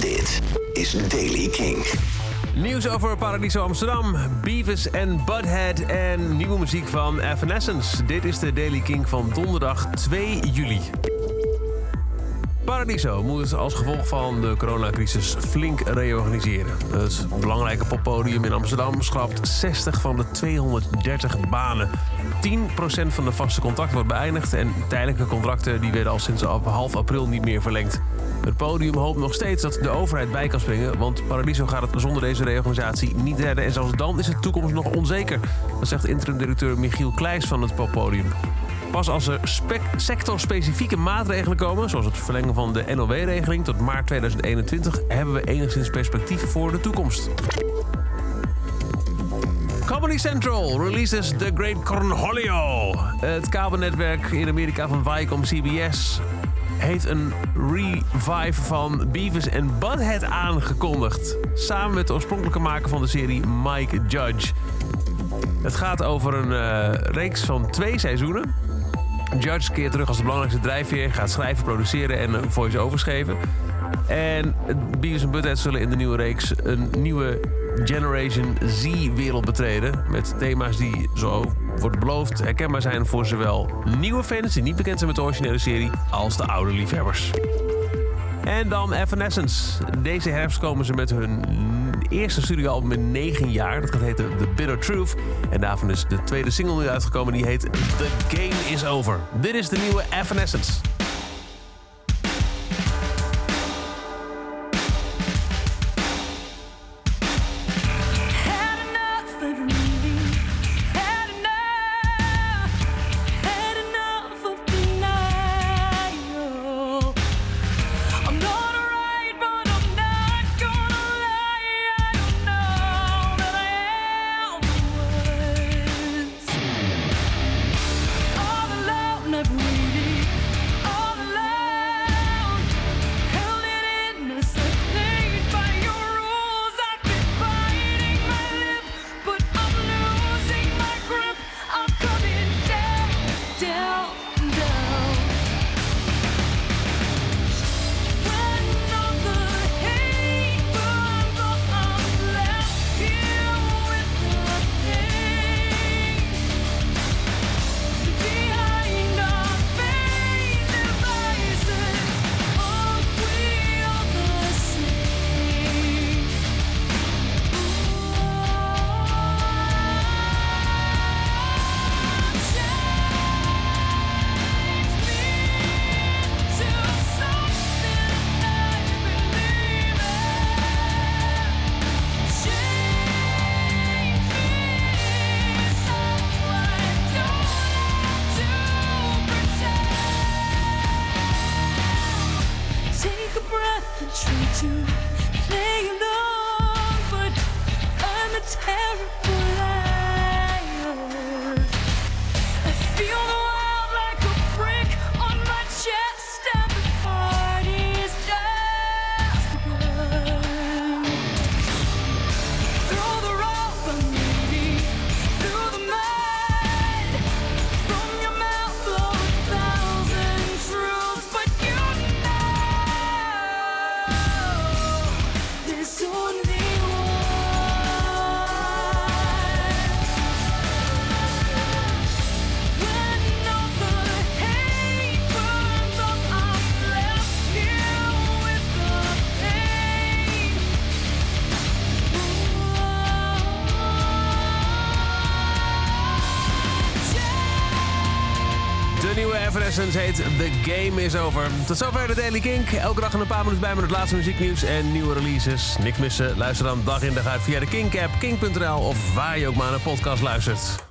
Dit is Daily King. Nieuws over Paradiso Amsterdam, Beavis en Butthead en nieuwe muziek van Evanescence. Dit is de Daily King van donderdag 2 juli. Paradiso moet als gevolg van de coronacrisis flink reorganiseren. Het belangrijke poppodium in Amsterdam schrapt 60 van de 230 banen. 10% van de vaste contracten wordt beëindigd en tijdelijke contracten die werden al sinds half april niet meer verlengd. Het podium hoopt nog steeds dat de overheid bij kan springen, want Paradiso gaat het zonder deze reorganisatie niet redden en zelfs dan is de toekomst nog onzeker. Dat zegt interim-directeur Michiel Kleijs van het poppodium. Pas als er sectorspecifieke maatregelen komen, zoals het verlengen van de NOW-regeling tot maart 2021, hebben we enigszins perspectief voor de toekomst. Comedy Central releases The Great Cornholio. Het kabelnetwerk in Amerika van Viacom CBS heeft een revive van Beavis en Butthead aangekondigd. Samen met de oorspronkelijke maker van de serie Mike Judge. Het gaat over een uh, reeks van twee seizoenen. Judge keert terug als de belangrijkste drijfveer, gaat schrijven, produceren en een voice-over geven. En Beavis en Butthead zullen in de nieuwe reeks een nieuwe Generation Z-wereld betreden. Met thema's die, zo wordt beloofd, herkenbaar zijn voor zowel nieuwe fans die niet bekend zijn met de originele serie, als de oude liefhebbers. En dan Evanescence. Deze herfst komen ze met hun eerste studioalbum in 9 jaar. Dat gaat heten The Bitter Truth. En daarvan is de tweede single nu uitgekomen. Die heet The Game Is Over. Dit is de nieuwe Evanescence. To Evanescence heet The Game Is Over. Tot zover de Daily Kink. Elke dag een paar minuten bij met het laatste muzieknieuws en nieuwe releases. Niks missen? Luister dan dag in dag uit via de Kink-app, kink.nl of waar je ook maar naar een podcast luistert.